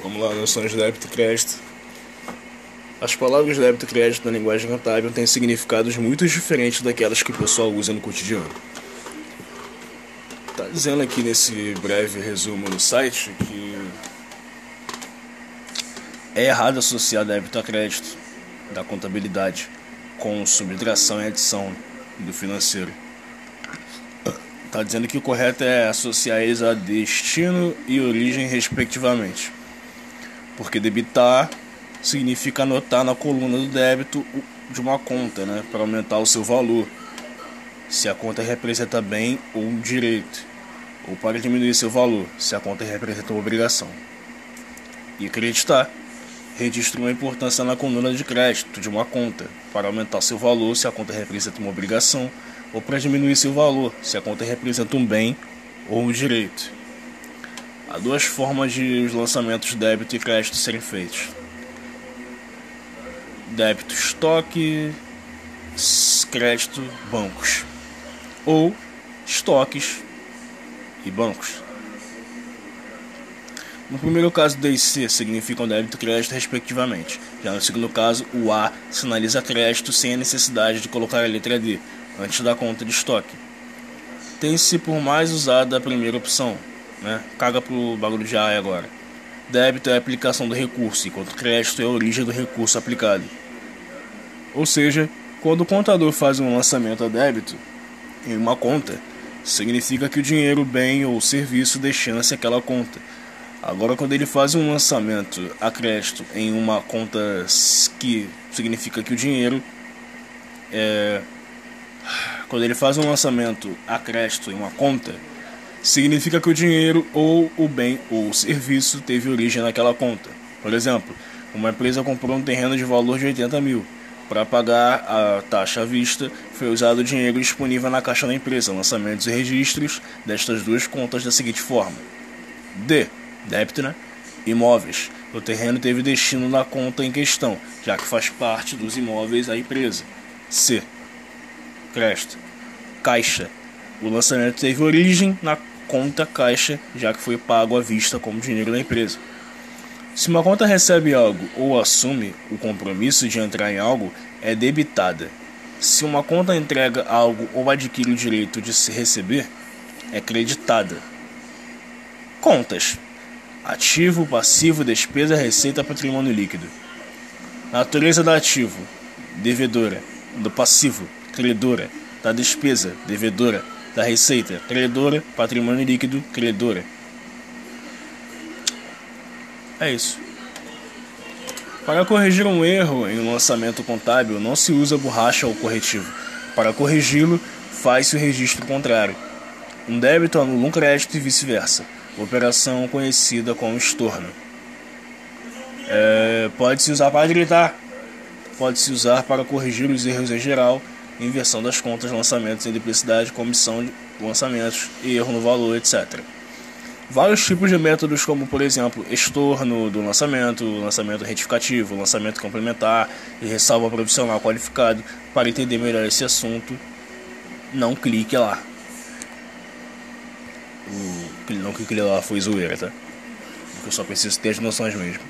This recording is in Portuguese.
Vamos lá, noções de débito e crédito. As palavras débito e crédito na linguagem contábil têm significados muito diferentes daquelas que o pessoal usa no cotidiano. Tá dizendo aqui nesse breve resumo no site que é errado associar débito a crédito da contabilidade com subtração e adição do financeiro. Tá dizendo que o correto é associar eles a destino e origem respectivamente. Porque debitar significa anotar na coluna do débito de uma conta, né, para aumentar o seu valor. Se a conta representa bem ou direito, ou para diminuir seu valor, se a conta representa uma obrigação. E acreditar registra uma importância na coluna de crédito de uma conta, para aumentar seu valor se a conta representa uma obrigação, ou para diminuir seu valor se a conta representa um bem ou um direito. Há duas formas de os lançamentos débito e crédito serem feitos: débito estoque, crédito bancos, ou estoques e bancos. No primeiro caso, D e C significam débito e crédito, respectivamente. Já no segundo caso, o A sinaliza crédito sem a necessidade de colocar a letra D antes da conta de estoque. Tem-se por mais usada a primeira opção, né? Caga pro bagulho de A agora. Débito é a aplicação do recurso, enquanto crédito é a origem do recurso aplicado. Ou seja, quando o contador faz um lançamento a débito em uma conta, significa que o dinheiro, bem ou serviço destina-se àquela conta Agora, quando ele faz um lançamento a crédito em uma conta que significa que o dinheiro é. Quando ele faz um lançamento a crédito em uma conta, significa que o dinheiro ou o bem ou o serviço teve origem naquela conta. Por exemplo, uma empresa comprou um terreno de valor de 80 mil. Para pagar a taxa à vista, foi usado o dinheiro disponível na caixa da empresa, lançamentos e registros destas duas contas da seguinte forma: D débito, né? Imóveis. O terreno teve destino na conta em questão, já que faz parte dos imóveis da empresa. C. Crédito. Caixa. O lançamento teve origem na conta caixa, já que foi pago à vista como dinheiro da empresa. Se uma conta recebe algo ou assume o compromisso de entrar em algo, é debitada. Se uma conta entrega algo ou adquire o direito de se receber, é creditada. Contas. Ativo, passivo, despesa, receita, patrimônio líquido. Natureza do ativo: devedora. Do passivo: credora. Da despesa: devedora. Da receita: credora. Patrimônio líquido: credora. É isso. Para corrigir um erro em um lançamento contábil, não se usa borracha ou corretivo. Para corrigi-lo, faz-se o registro contrário. Um débito anula um crédito e vice-versa operação conhecida como estorno. É, Pode-se usar para gritar, pode-se usar para corrigir os erros em geral, inversão das contas, lançamentos em duplicidade, comissão de lançamentos, erro no valor, etc. Vários tipos de métodos, como por exemplo, estorno do lançamento, lançamento retificativo, lançamento complementar e ressalva profissional qualificado. Para entender melhor esse assunto, não clique lá o, não que aquele lá foi zoeira, tá? Porque eu só preciso ter as noções mesmo.